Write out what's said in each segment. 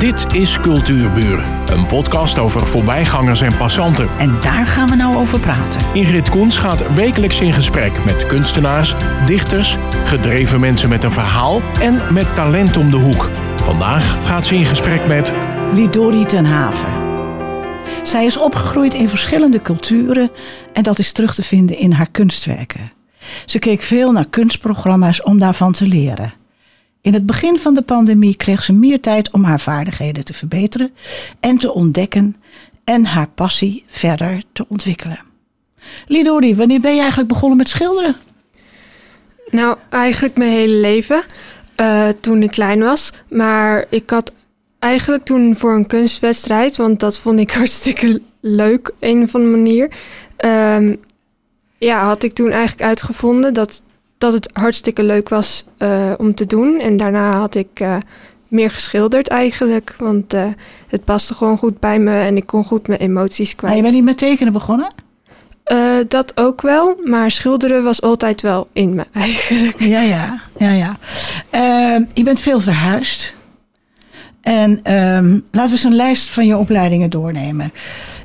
Dit is Cultuurburen, een podcast over voorbijgangers en passanten. En daar gaan we nou over praten. Ingrid Koens gaat wekelijks in gesprek met kunstenaars, dichters, gedreven mensen met een verhaal en met talent om de hoek. Vandaag gaat ze in gesprek met Lidori ten Haven. Zij is opgegroeid in verschillende culturen en dat is terug te vinden in haar kunstwerken. Ze keek veel naar kunstprogramma's om daarvan te leren. In het begin van de pandemie kreeg ze meer tijd om haar vaardigheden te verbeteren en te ontdekken en haar passie verder te ontwikkelen. Lidori, wanneer ben je eigenlijk begonnen met schilderen? Nou, eigenlijk mijn hele leven. eh, toen ik klein was. Maar ik had eigenlijk toen voor een kunstwedstrijd, want dat vond ik hartstikke leuk, een of andere manier. ehm, ja, had ik toen eigenlijk uitgevonden dat, dat het hartstikke leuk was eh, om te doen. En daarna had ik eh, meer geschilderd eigenlijk. Want eh, het paste gewoon goed bij me en ik kon goed mijn emoties kwijt. Nou, je bent niet met tekenen begonnen? Dat ook wel, maar schilderen was altijd wel in me eigenlijk. Ja, ja, ja, ja. Ehm, je bent veel verhuisd. En ehm, laten we eens een lijst van je opleidingen doornemen.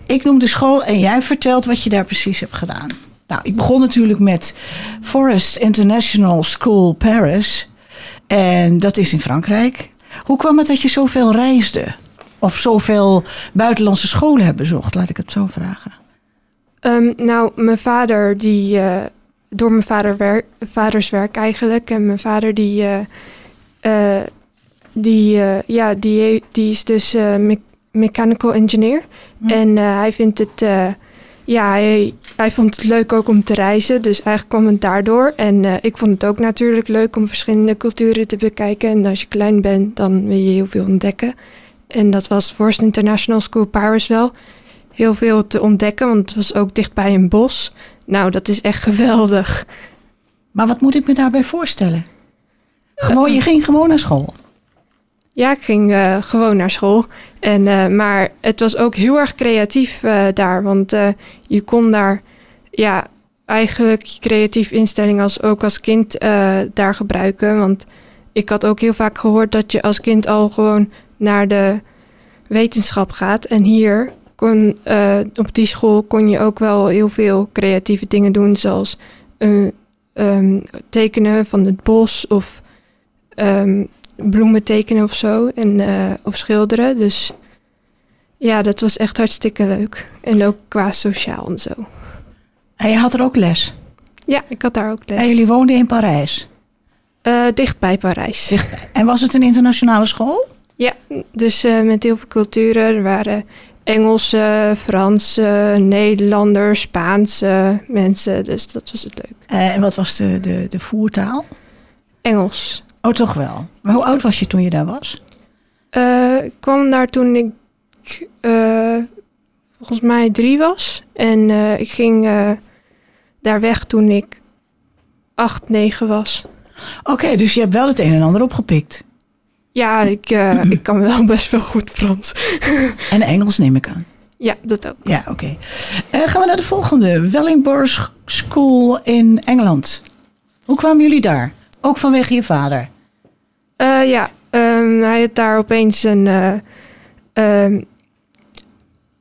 Ik noem de school en jij vertelt wat je daar precies hebt gedaan. Nou, ik begon natuurlijk met Forest International School Paris. En dat is in Frankrijk. Hoe kwam het dat je zoveel reisde? Of zoveel buitenlandse scholen hebt bezocht, laat ik het zo vragen. Ehm, nou, mijn vader, die eh, door mijn vader werk, vaders werk eigenlijk. En mijn vader, die, eh, eh, die, ja, die, die is dus me- mechanical engineer. Hm. En hij vindt het, ja, hij, hij vond het leuk ook om te reizen. Dus eigenlijk kwam het daardoor. En eh, ik vond het ook natuurlijk leuk om verschillende culturen te bekijken. En als je klein bent, dan wil je heel veel ontdekken. En dat was Forst International School Paris wel heel veel te ontdekken, want het was ook dichtbij een bos. Nou, dat is echt geweldig. Maar wat moet ik me daarbij voorstellen? Gewoon, je ging gewoon naar school. Ja, ik ging eh, gewoon naar school. En, eh, maar het was ook heel erg creatief eh, daar, want je kon daar ja, eigenlijk je creatieve instelling als, ook als kind daar gebruiken. Want ik had ook heel vaak gehoord dat je als kind al gewoon naar de wetenschap gaat. En hier kon, op die school kon je ook wel heel veel creatieve dingen doen, zoals eh, ehm, tekenen van het bos of ehm, bloemen tekenen of zo. En, eh, of schilderen. Dus ja, dat was echt hartstikke leuk. En ook qua sociaal en zo. En je had er ook les. Ja, ik had daar ook les. En jullie woonden in Parijs. Eh, dicht bij Parijs. Dichtbij. En was het een internationale school? Ja, dus eh, met heel veel culturen. Er waren Engelse, Franse, Nederlanders, Spaanse mensen. Dus dat was het leuk. Eh, en wat was de, de, de voertaal? Engels. Oh, toch wel. Maar hoe oud was je toen je daar was? Eh, ik kwam daar toen ik eh, volgens mij drie was. En eh, ik ging daar weg toen ik acht, negen was. Oké, dus je hebt wel het een en ander opgepikt. Ja, ik, ik kan wel best wel goed Frans. En Engels neem ik aan. ja, dat ook. Ja, oké. Eh, gaan we naar de volgende. Wellingborg School in Engeland. Hoe kwamen jullie daar? Ook vanwege je vader. Eh, ja, ehm, hij had daar opeens een. eh, ehm,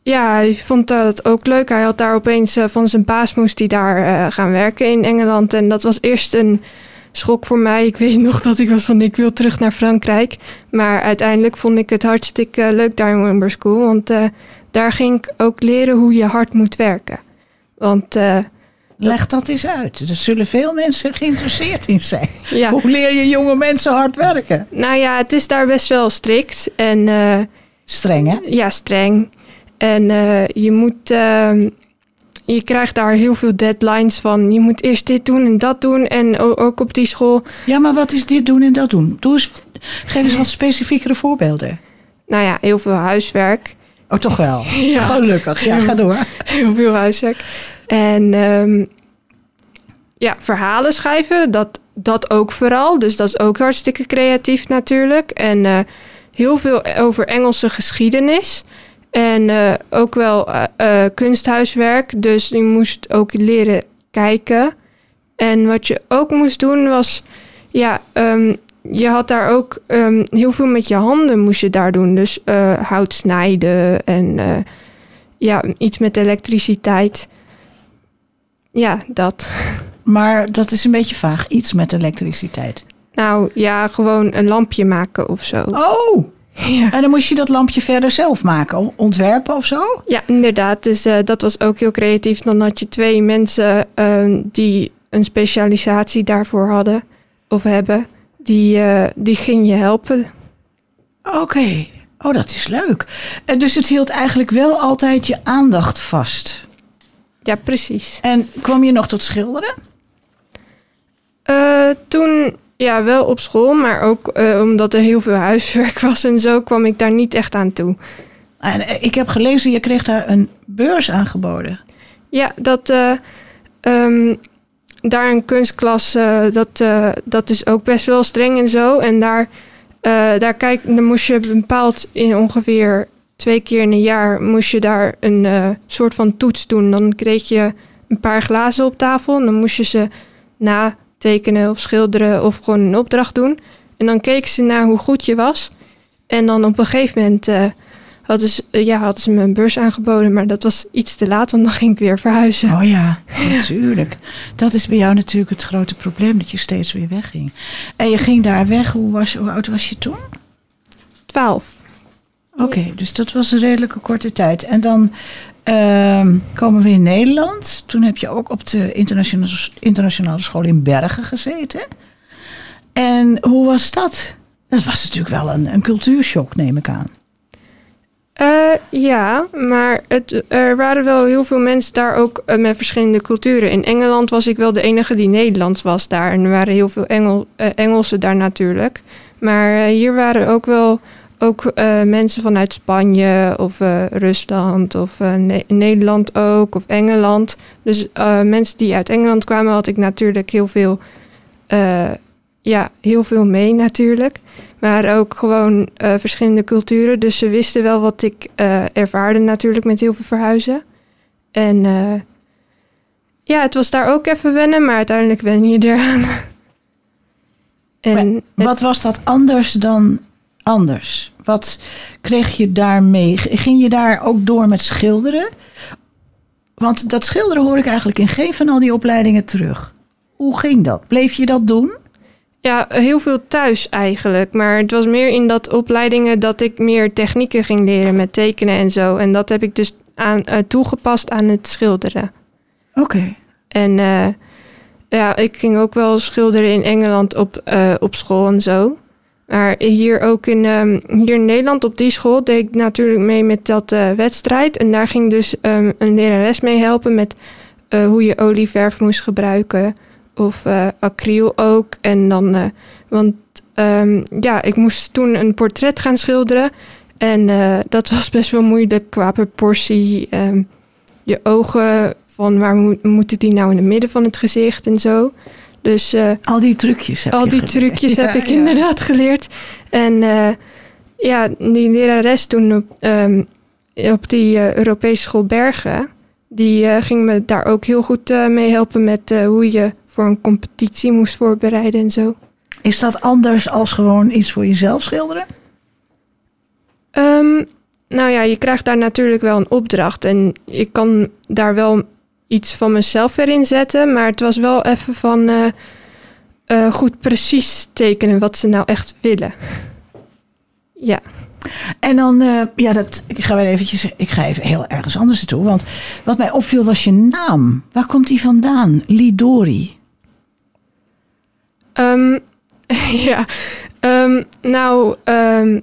ja, hij vond dat ook leuk. Hij had daar opeens eh, van zijn baas moest hij daar gaan werken in Engeland. En dat was eerst een schok voor mij. Ik weet nog dat ik was van ik wil terug naar Frankrijk. Maar uiteindelijk vond ik het hartstikke leuk daar in Wimber School. Want daar ging ik ook leren hoe je hard moet werken. Want Leg dat eens uit. Er zullen veel mensen geïnteresseerd in zijn. ja, Hoe leer je jonge mensen hard werken? nou ja, het is daar best wel strikt. En eh, Streng, hè? Ja, streng. En eh, je moet. ehm, je krijgt daar heel veel deadlines van. Je moet eerst dit doen en dat doen. En ook op die school. Ja, maar wat is dit doen en dat doen? Doe eens, geef eens wat specifiekere voorbeelden. Nou ja, heel veel huiswerk. Oh, toch wel? Ja. Gelukkig. Ja, ga door. Heel veel huiswerk. En ehm, ja, verhalen schrijven. Dat, dat ook vooral. Dus dat is ook hartstikke creatief natuurlijk. En eh, heel veel over Engelse geschiedenis. En eh, ook wel eh, kunsthuiswerk. Dus je moest ook leren kijken. En wat je ook moest doen was... Ja, ehm, je had daar ook ehm, heel veel met je handen moest je daar doen. Dus eh, hout snijden en eh, ja, iets met elektriciteit. Ja, dat. Maar dat is een beetje vaag. Iets met elektriciteit. Nou ja, gewoon een lampje maken of zo. Oh, Ja, en dan moest je dat lampje verder zelf maken. Ontwerpen of zo? ja inderdaad. Dus eh, dat was ook heel creatief. Dan had je twee mensen ehm, die een specialisatie daarvoor hadden of hebben. Die, eh, die ging je helpen. Oké. Oh, dat is leuk. En dus het hield eigenlijk wel altijd je aandacht vast. Ja, precies. En kwam je nog tot schilderen? Eh, toen ja, wel op school, maar ook eh, omdat er heel veel huiswerk was en zo, kwam ik daar niet echt aan toe. En eh, ik heb gelezen, je kreeg daar een beurs aangeboden. Ja, dat eh, ehm, daar een kunstklas, eh, dat, eh, dat is ook best wel streng en zo. En daar, eh, daar kijk, dan moest je bepaald in ongeveer twee keer in een jaar moest je daar een soort van toets doen. Dan kreeg je een paar glazen op tafel en dan moest je ze natekenen of schilderen of gewoon een opdracht doen. En dan keken ze naar hoe goed je was. En dan op een gegeven moment hadden, ze, eh, ja, hadden ze me een beurs aangeboden, maar dat was iets te laat, want dan ging ik weer verhuizen. Oh ja, natuurlijk. Dat is bij jou natuurlijk het grote probleem, dat je steeds weer wegging. En je ging daar weg, hoe, was, hoe oud was je toen? Twaalf. Oké, dus dat was een redelijke korte tijd. En dan ehm, komen we in Nederland. Toen heb je ook op de internationale, internationale school in Bergen gezeten. En hoe was dat? Dat was natuurlijk wel een, een cultuurshock, neem ik aan. Eh, ja, maar er waren wel heel veel mensen daar ook eh, met verschillende culturen. In Engeland was ik wel de enige die Nederlands was daar. En er waren heel veel Engel, eh, Engelsen daar natuurlijk. Maar hier waren ook wel ook, mensen vanuit Spanje of Rusland of Ne- Nederland ook of Engeland. Dus mensen die uit Engeland kwamen had ik natuurlijk heel veel, ja, heel veel mee natuurlijk. Maar ook gewoon eh, verschillende culturen. Dus ze wisten wel wat ik eh, ervaarde natuurlijk met heel veel verhuizen. En eh, ja, het was daar ook even wennen, maar uiteindelijk wen je eraan. en Wat was dat anders dan anders? Wat kreeg je daarmee? Ging je daar ook door met schilderen? Want dat schilderen hoor ik eigenlijk in geen van al die opleidingen terug. Hoe ging dat? Bleef je dat doen? Ja, heel veel thuis eigenlijk. Maar het was meer in dat opleidingen dat ik meer technieken ging leren met tekenen en zo. En dat heb ik dus aan, eh, toegepast aan het schilderen. Oké. En eh, ja, ik ging ook wel schilderen in Engeland op, eh, op school en zo. Maar hier ook in, ehm, hier in Nederland op die school deed ik natuurlijk mee met dat wedstrijd. En daar ging dus ehm, een lerares mee helpen met hoe je olieverf moest gebruiken. Of eh, acryl ook. En dan, eh, want ehm, ja, ik moest toen een portret gaan schilderen. En eh, dat was best wel moeilijk qua proportie. ehm, je ogen, van waar moet, moeten die nou in het midden van het gezicht en zo. Dus Al die trucjes heb al die geleerd. trucjes heb ik ja. inderdaad geleerd. En ja, die lerares toen op, ehm, op die Europese school Bergen... die ging me daar ook heel goed mee helpen... met hoe je voor een competitie moest voorbereiden en zo. Is dat anders als gewoon iets voor jezelf schilderen? Ehm, nou ja, je krijgt daar natuurlijk wel een opdracht. En ik kan daar wel iets van mezelf erin zetten. Maar het was wel even van eh, eh, goed precies tekenen wat ze nou echt willen. Ja, En dan, eh, ja, dat, ik ga weer eventjes, ik ga even heel ergens anders naartoe. Want wat mij opviel was je naam. Waar komt die vandaan? Lidori. Ehm, ja. Ehm, nou, ehm,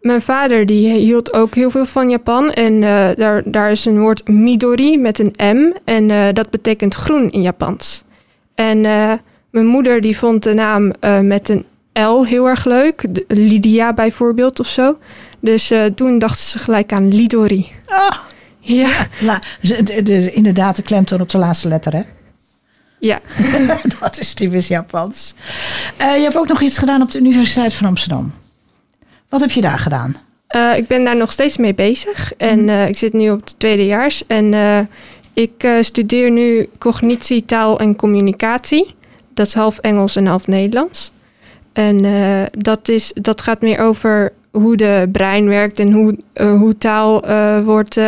mijn vader die hield ook heel veel van Japan. En eh, daar, daar is een woord Midori met een M. En eh, dat betekent groen in Japans. En eh, mijn moeder die vond de naam met een L heel erg leuk. De- Lydia bijvoorbeeld of zo. Dus toen dachten ze gelijk aan Lidori. Ah, Ja, la, de- inderdaad, de klemtoon op de laatste letter, hè? Ja. dat is typisch Japans. Eh, je hebt ook nog iets gedaan op de Universiteit van Amsterdam. Wat heb je daar gedaan? Eh, ik ben daar nog steeds mee bezig. En eh, ik zit nu op het tweedejaars. En ik studeer nu cognitie, taal en communicatie. Dat is half Engels en half Nederlands. En dat, is, dat gaat meer over hoe de brein werkt en hoe, hoe taal wordt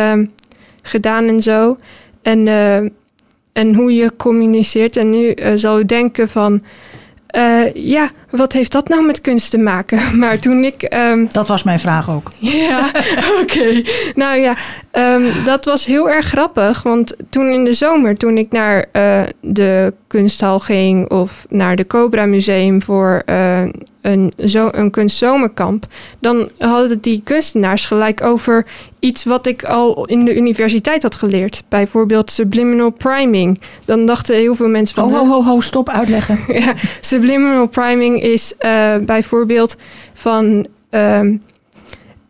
gedaan en zo. En, eh, en hoe je communiceert. En nu eh, zal u denken van... eh, ja, wat heeft dat nou met kunst te maken? Maar toen ik... ehm, Dat was mijn vraag ook. ja, oké. Nou ja, ehm, dat was heel erg grappig. Want toen in de zomer, toen ik naar eh, de kunsthal ging of naar de Cobra Museum voor eh, een, zo, een kunstzomerkamp, dan hadden die kunstenaars gelijk over iets wat ik al in de universiteit had geleerd. Bijvoorbeeld subliminal priming. Dan dachten heel veel mensen van. Ho, ho, ho, ho, stop uitleggen. ja, subliminal priming is eh, bijvoorbeeld van ehm,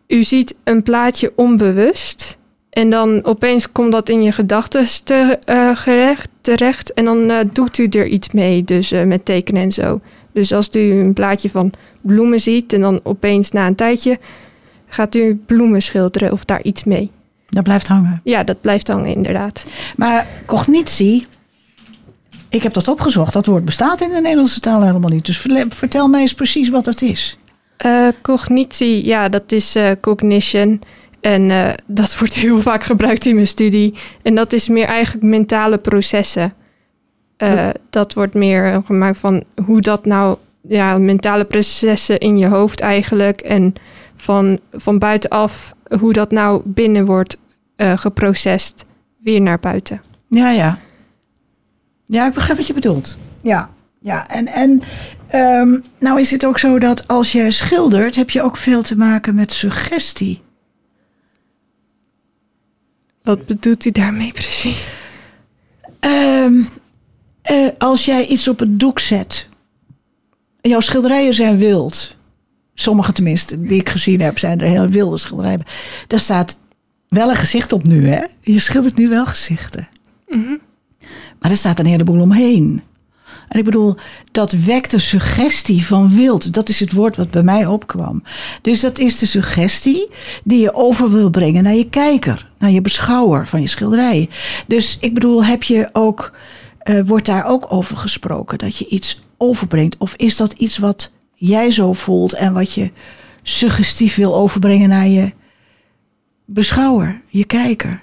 u ziet een plaatje onbewust en dan opeens komt dat in je gedachten te, eh, gerecht, terecht en dan eh, doet u er iets mee, dus met tekenen en zo. Dus als u een plaatje van bloemen ziet en dan opeens na een tijdje gaat u bloemen schilderen of daar iets mee. Dat blijft hangen. Ja, dat blijft hangen inderdaad. Maar cognitie, ik heb dat opgezocht. Dat woord bestaat in de Nederlandse taal helemaal niet. Dus vertel mij eens precies wat het is. Eh, cognitie, ja, dat is eh, cognition. En eh, dat wordt heel vaak gebruikt in mijn studie. En dat is meer eigenlijk mentale processen. Dat wordt meer gemaakt van hoe dat nou, ja, mentale processen in je hoofd eigenlijk. En van, van buitenaf, hoe dat nou binnen wordt geprocessed, weer naar buiten. Ja, ja. Ja, ik begrijp wat je bedoelt. Ja, ja. En, en ehm, nou is het ook zo dat als je schildert, heb je ook veel te maken met suggestie. Wat bedoelt u daarmee precies? Ehm, eh, als jij iets op het doek zet. Jouw schilderijen zijn wild. Sommige tenminste, die ik gezien heb, zijn er heel wilde schilderijen. Daar staat wel een gezicht op nu, hè? Je schildert nu wel gezichten. Maar er staat een heleboel omheen. En ik bedoel, dat wekt de suggestie van wild. Dat is het woord wat bij mij opkwam. Dus dat is de suggestie die je over wil brengen naar je kijker, naar je beschouwer van je schilderij. Dus ik bedoel, heb je ook, eh, wordt daar ook over gesproken dat je iets overbrengt? Of is dat iets wat jij zo voelt en wat je suggestief wil overbrengen naar je beschouwer, je kijker?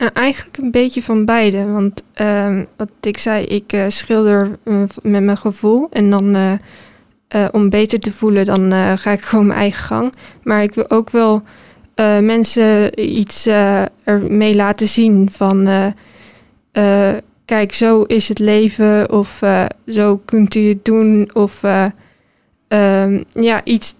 Nou, eigenlijk een beetje van beide. Want ehm, wat ik zei, ik eh, schilder eh, met mijn gevoel. En dan eh, eh, om beter te voelen, dan eh, ga ik gewoon mijn eigen gang. Maar ik wil ook wel eh, mensen iets eh ermee laten zien van... eh, eh, kijk, zo is het leven. Of eh, zo kunt u het doen. Of eh, ehm, ja, iets,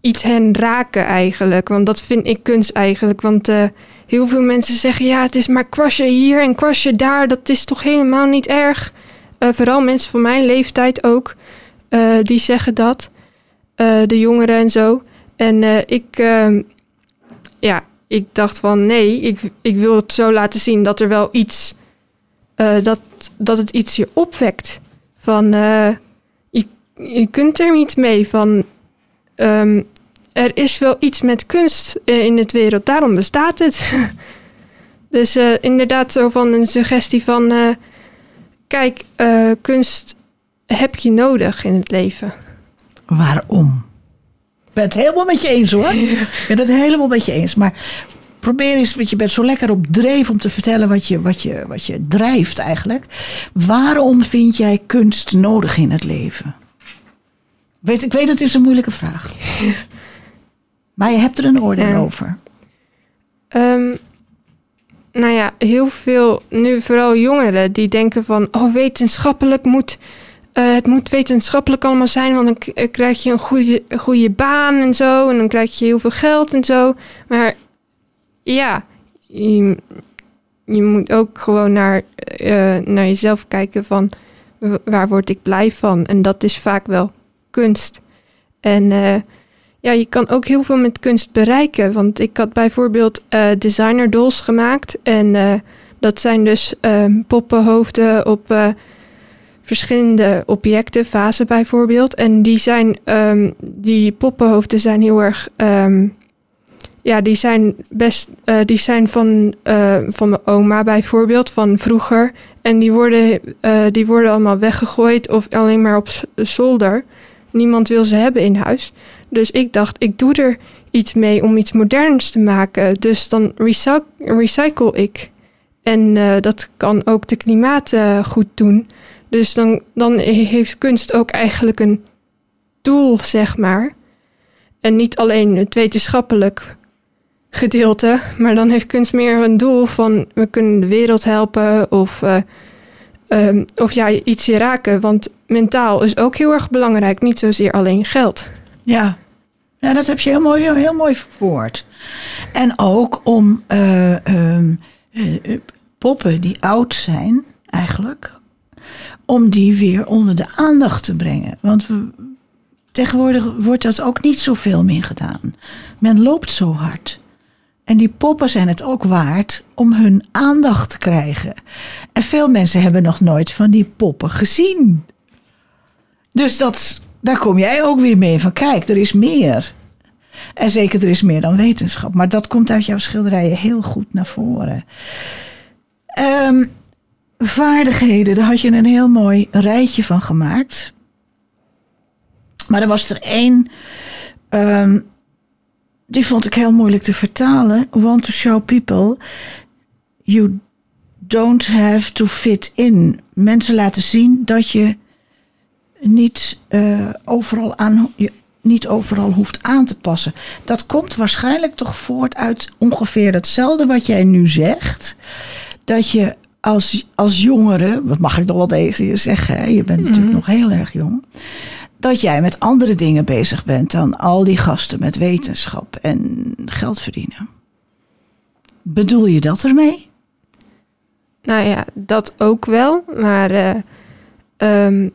iets hen raken eigenlijk. Want dat vind ik kunst eigenlijk. Want... eh, heel veel mensen zeggen: ja, het is maar kwastje hier en kwastje daar. Dat is toch helemaal niet erg. Eh, vooral mensen van mijn leeftijd ook, eh, die zeggen dat. De jongeren en zo. En ik, ehm, ja, ik dacht van nee, ik, ik wil het zo laten zien dat er wel iets, dat, dat het iets je opwekt. Van je, je kunt er iets mee. Van ehm, er is wel iets met kunst eh, in het wereld, daarom bestaat het. dus eh, inderdaad zo van een suggestie van... eh, kijk, kunst heb je nodig in het leven. Waarom? Ik ben het helemaal met je eens hoor. Ik ben het helemaal met je eens. Maar probeer eens, want je bent zo lekker op dreef om te vertellen wat je, wat je, wat je drijft eigenlijk. Waarom vind jij kunst nodig in het leven? Weet, ik weet, het is een moeilijke vraag. Maar je hebt er een oordeel Ja. over. Ehm, nou ja, heel veel, nu vooral jongeren, die denken van... oh, wetenschappelijk moet... eh, het moet wetenschappelijk allemaal zijn, want dan eh, krijg je een goede, goede baan en zo. En dan krijg je heel veel geld en zo. Maar ja, je, je moet ook gewoon naar, eh, naar jezelf kijken van... waar word ik blij van? En dat is vaak wel kunst. En ja, je kan ook heel veel met kunst bereiken. Want ik had bijvoorbeeld eh, designer dolls gemaakt. En eh, dat zijn dus ehm, poppenhoofden op eh, verschillende objecten, vazen bijvoorbeeld. En die zijn, ehm, die poppenhoofden zijn heel erg, ehm, ja, die zijn best, die zijn van, van mijn oma bijvoorbeeld, van vroeger. En die worden, die worden allemaal weggegooid of alleen maar op zolder. Niemand wil ze hebben in huis. Dus ik dacht, ik doe er iets mee om iets moderns te maken. Dus dan recyc- recycle ik. En eh, dat kan ook de klimaat eh, goed doen. Dus dan, dan heeft kunst ook eigenlijk een doel, zeg maar. En niet alleen het wetenschappelijk gedeelte, maar dan heeft kunst meer een doel van we kunnen de wereld helpen of, eh, ehm, of ja, iets raken. Want mentaal is ook heel erg belangrijk, niet zozeer alleen geld. Ja. Ja, dat heb je heel mooi, heel mooi verwoord. En ook om eh, ehm, eh, eh, poppen die oud zijn, eigenlijk, om die weer onder de aandacht te brengen. Want we, tegenwoordig wordt dat ook niet zoveel meer gedaan. Men loopt zo hard. En die poppen zijn het ook waard om hun aandacht te krijgen. En veel mensen hebben nog nooit van die poppen gezien. Dus dat, daar kom jij ook weer mee van. Kijk, er is meer. En zeker, er is meer dan wetenschap. Maar dat komt uit jouw schilderijen heel goed naar voren. Ehm, vaardigheden, daar had je een heel mooi rijtje van gemaakt. Maar er was er één. ehm, die vond ik heel moeilijk te vertalen. Want to show people you don't have to fit in. Mensen laten zien dat je niet, eh, overal aan, niet overal hoeft aan te passen. Dat komt waarschijnlijk toch voort uit ongeveer hetzelfde wat jij nu zegt. Dat je als, als jongere, wat mag ik nog wel tegen je zeggen, hè? je bent natuurlijk nog heel erg jong. Dat jij met andere dingen bezig bent dan al die gasten met wetenschap en geld verdienen. Bedoel je dat ermee? Nou ja, dat ook wel, maar eh, ehm,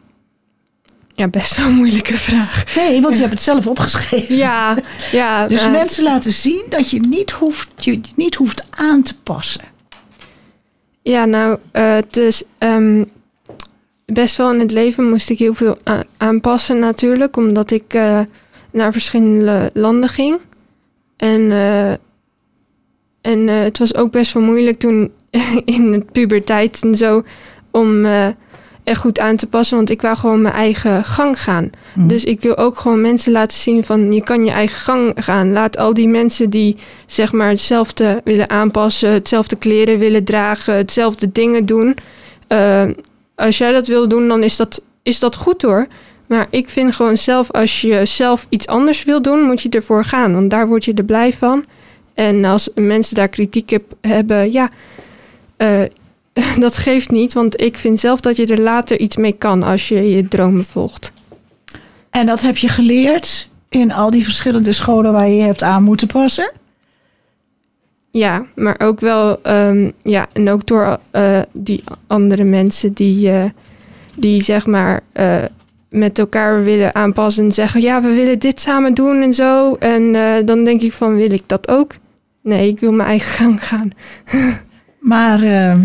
ja, best wel een moeilijke vraag. Nee, want je hebt het zelf opgeschreven. Ja, ja. Dus maar- mensen laten zien dat je niet hoeft, je niet hoeft aan te passen. Ja, nou, eh, het is ehm, best wel in het leven moest ik heel veel aanpassen natuurlijk, omdat ik eh, naar verschillende landen ging. En, eh, en eh, het was ook best wel moeilijk toen in het puberteit en zo om eh echt goed aan te passen, want ik wou gewoon mijn eigen gang gaan. Mhm. Dus ik wil ook gewoon mensen laten zien van je kan je eigen gang gaan. Laat al die mensen die zeg maar hetzelfde willen aanpassen, hetzelfde kleren willen dragen, hetzelfde dingen doen. eh, als jij dat wil doen, dan is dat, is dat goed hoor. Maar ik vind gewoon zelf, als je zelf iets anders wil doen, moet je ervoor gaan. Want daar word je er blij van. En als mensen daar kritiek heb- hebben, ja, eh, dat geeft niet. Want ik vind zelf dat je er later iets mee kan als je je dromen volgt. En dat heb je geleerd in al die verschillende scholen waar je je hebt aan moeten passen. Ja, maar ook wel, ehm, ja, en ook door eh, die andere mensen die, eh, die zeg maar eh, met elkaar willen aanpassen en zeggen, ja, we willen dit samen doen en zo. En dan denk ik van, wil ik dat ook? Nee, ik wil mijn eigen gang gaan. Maar eh,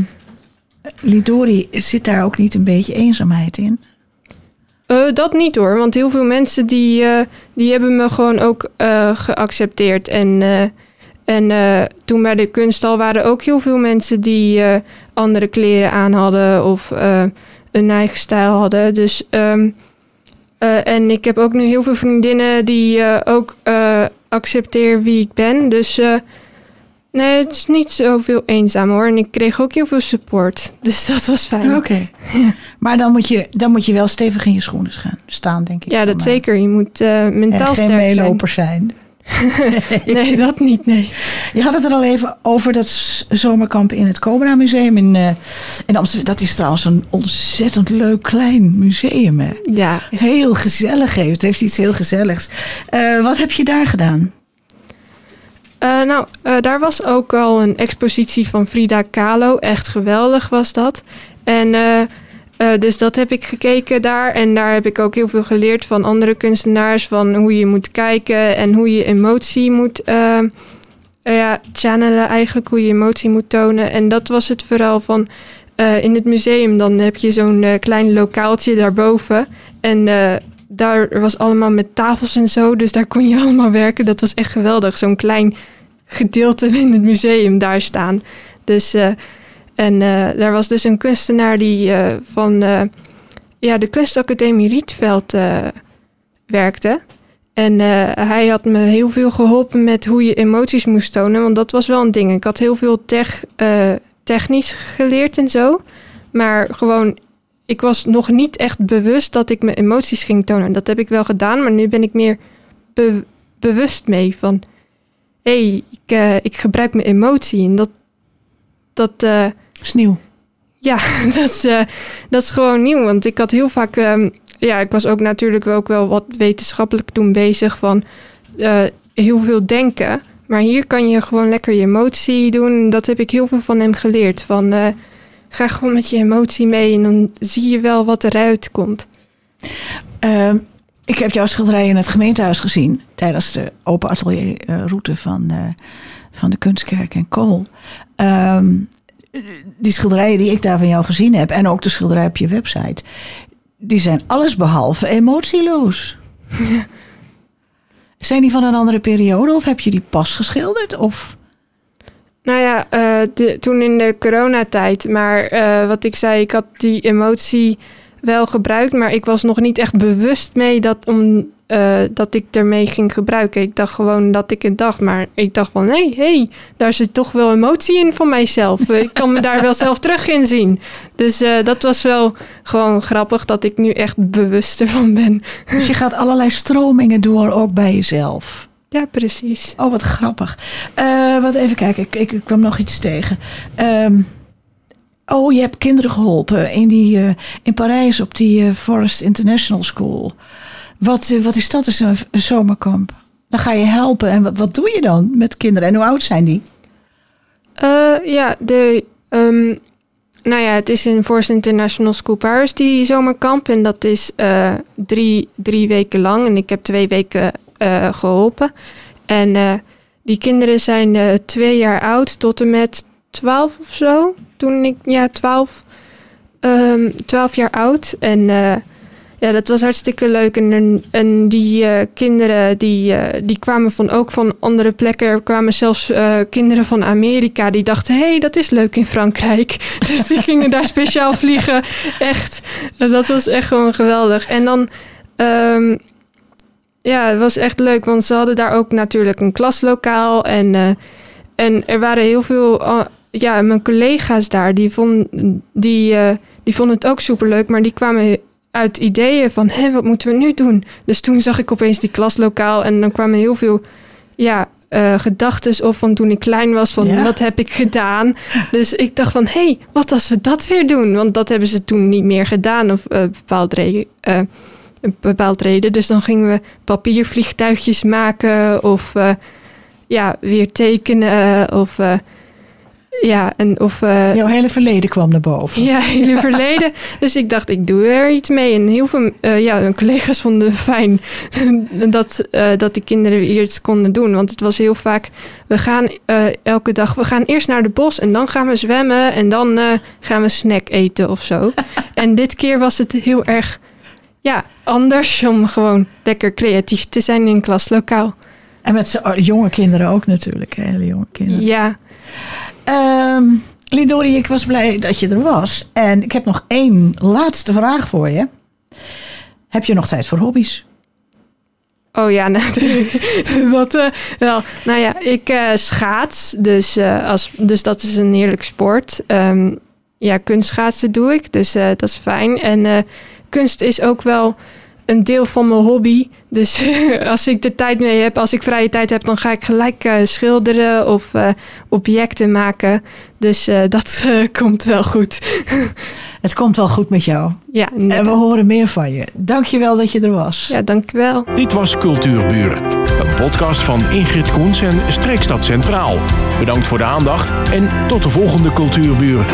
Lidori, zit daar ook niet een beetje eenzaamheid in? Eh, dat niet hoor, want heel veel mensen die, eh, die hebben me gewoon ook eh, geaccepteerd. En, en toen bij de kunsthal waren ook heel veel mensen die andere kleren aan hadden of een eigen stijl hadden. Dus, ehm, eh, en ik heb ook nu heel veel vriendinnen die ook accepteren wie ik ben. Dus nee, het is niet zoveel eenzaam hoor. En ik kreeg ook heel veel support. Dus dat was fijn. Oké. Maar dan moet, je, dan moet je wel stevig in je schoenen gaan, staan, denk ik. Ja, dat mij. zeker. Je moet eh, mentaal En geen sterk zijn. meeloper zijn. Nee, dat niet, nee. Je had het er al even over dat zomerkamp in het Cobra Museum in, eh, in Amsterdam. Dat is trouwens een ontzettend leuk klein museum. Hè? Ja, Heel gezellig heeft. Het heeft iets heel gezelligs. Eh, wat heb je daar gedaan? Eh, nou, eh, daar was ook al een expositie van Frida Kahlo. Echt geweldig was dat. En eh, dus dat heb ik gekeken daar. En daar heb ik ook heel veel geleerd van andere kunstenaars. Van hoe je moet kijken en hoe je emotie moet eh, eh, ja, channelen. Eigenlijk hoe je emotie moet tonen. En dat was het vooral van... in het museum dan heb je zo'n klein lokaaltje daarboven. En daar was allemaal met tafels en zo. Dus daar kon je allemaal werken. Dat was echt geweldig. Zo'n klein gedeelte in het museum daar staan. Dus, uh, en uh, daar was dus een kunstenaar die uh, van ja, de kunstacademie Rietveld werkte. En hij had me heel veel geholpen met hoe je emoties moest tonen. Want dat was wel een ding. Ik had heel veel tech, technisch geleerd en zo. Maar gewoon, ik was nog niet echt bewust dat ik mijn emoties ging tonen. Dat heb ik wel gedaan, maar nu ben ik meer bewust mee van... hé, hey, ik, uh, ik gebruik mijn emotie en dat... dat uh, is nieuw. Ja, dat is, uh, dat is gewoon nieuw. Want ik had heel vaak... Um, ja, ik was ook natuurlijk ook wel wat wetenschappelijk toen bezig van heel veel denken. Maar hier kan je gewoon lekker je emotie doen. Dat heb ik heel veel van hem geleerd. Van ga gewoon met je emotie mee en dan zie je wel wat eruit komt. Uh, ik heb jouw schilderij in het gemeentehuis gezien tijdens de open atelierroute van, uh, van de Kunstkerk en Kool. Um, die schilderijen die ik daar van jou gezien heb en ook de schilderij op je website, die zijn allesbehalve emotieloos. zijn die van een andere periode of heb je die pas geschilderd? Of? Nou ja, uh, de, toen in de coronatijd. Maar uh, wat ik zei, ik had die emotie wel gebruikt, maar ik was nog niet echt bewust mee dat, om, uh, dat ik ermee ging gebruiken. Ik dacht gewoon dat ik het dacht, maar ik dacht van nee, hey, daar zit toch wel emotie in van mijzelf. ik kan me daar wel zelf terug in zien. Dus uh, dat was wel gewoon grappig dat ik nu echt bewuster van ben. Dus je gaat allerlei stromingen door ook bij jezelf. Ja, precies. Oh, wat grappig. Uh, wat even kijken, ik, ik, kwam nog iets tegen. Um, Oh, je hebt kinderen geholpen in, die, uh, in Parijs op die uh, Forest International School. Wat, wat is dat, is een, zomerkamp? Dan ga je helpen en wat, wat doe je dan met kinderen? En hoe oud zijn die? ja, de, um, nou ja, het is in Forest International School Paris, die zomerkamp. En dat is drie, drie weken lang. En ik heb twee weken geholpen. En die kinderen zijn twee jaar oud tot en met twaalf of zo toen ik, ja, 12, um, 12 jaar oud. En ja, dat was hartstikke leuk. En, en die kinderen, die, die kwamen van, ook van andere plekken. Er kwamen zelfs kinderen van Amerika die dachten... hé, hey, dat is leuk in Frankrijk. dus die gingen daar speciaal vliegen. Echt, dat was echt gewoon geweldig. En dan... Um, ja, het was echt leuk, want ze hadden daar ook natuurlijk een klaslokaal. En, en er waren heel veel ja, mijn collega's daar, die, vond, die, uh, die vonden het ook superleuk, maar die kwamen uit ideeën van, hé, wat moeten we nu doen? Dus toen zag ik opeens die klaslokaal en dan kwamen heel veel, ja, uh, gedachten op van toen ik klein was, van ja. wat heb ik gedaan? Dus ik dacht van, hé, hey, wat als we dat weer doen? Want dat hebben ze toen niet meer gedaan, of uh, bepaald reden. Uh, een bepaald reden. Dus dan gingen we papiervliegtuigjes maken of ja, weer tekenen of ja, en of... Uh, Jouw hele verleden kwam naar boven. Ja, hele verleden. dus ik dacht, ik doe er iets mee. En heel veel uh, ja, mijn collega's vonden het fijn dat, uh, dat de kinderen weer iets konden doen. Want het was heel vaak, we gaan elke dag, we gaan eerst naar de bos en dan gaan we zwemmen. En dan gaan we snack eten of zo. en dit keer was het heel erg ja, anders om gewoon lekker creatief te zijn in klaslokaal. En met jonge kinderen ook natuurlijk, hele jonge kinderen. Ja. Um, Lidori, ik was blij dat je er was. En ik heb nog één laatste vraag voor je. Heb je nog tijd voor hobby's? Oh ja, natuurlijk. dat, uh, wel. Nou ja, ik uh, schaats. Dus, uh, als, dus dat is een heerlijk sport. Um, ja, kunstschaatsen doe ik. Dus dat is fijn. En kunst is ook wel een deel van mijn hobby. Dus als ik de tijd mee heb, als ik vrije tijd heb, dan ga ik gelijk uh, schilderen of uh, objecten maken. Dus uh, dat komt wel goed. Het komt wel goed met jou. Ja, inderdaad. En we horen meer van je. Dankjewel dat je er was. Ja, dankjewel. Dit was Cultuurburen. Een podcast van Ingrid Koens en Streekstad Centraal. Bedankt voor de aandacht en tot de volgende Cultuurburen.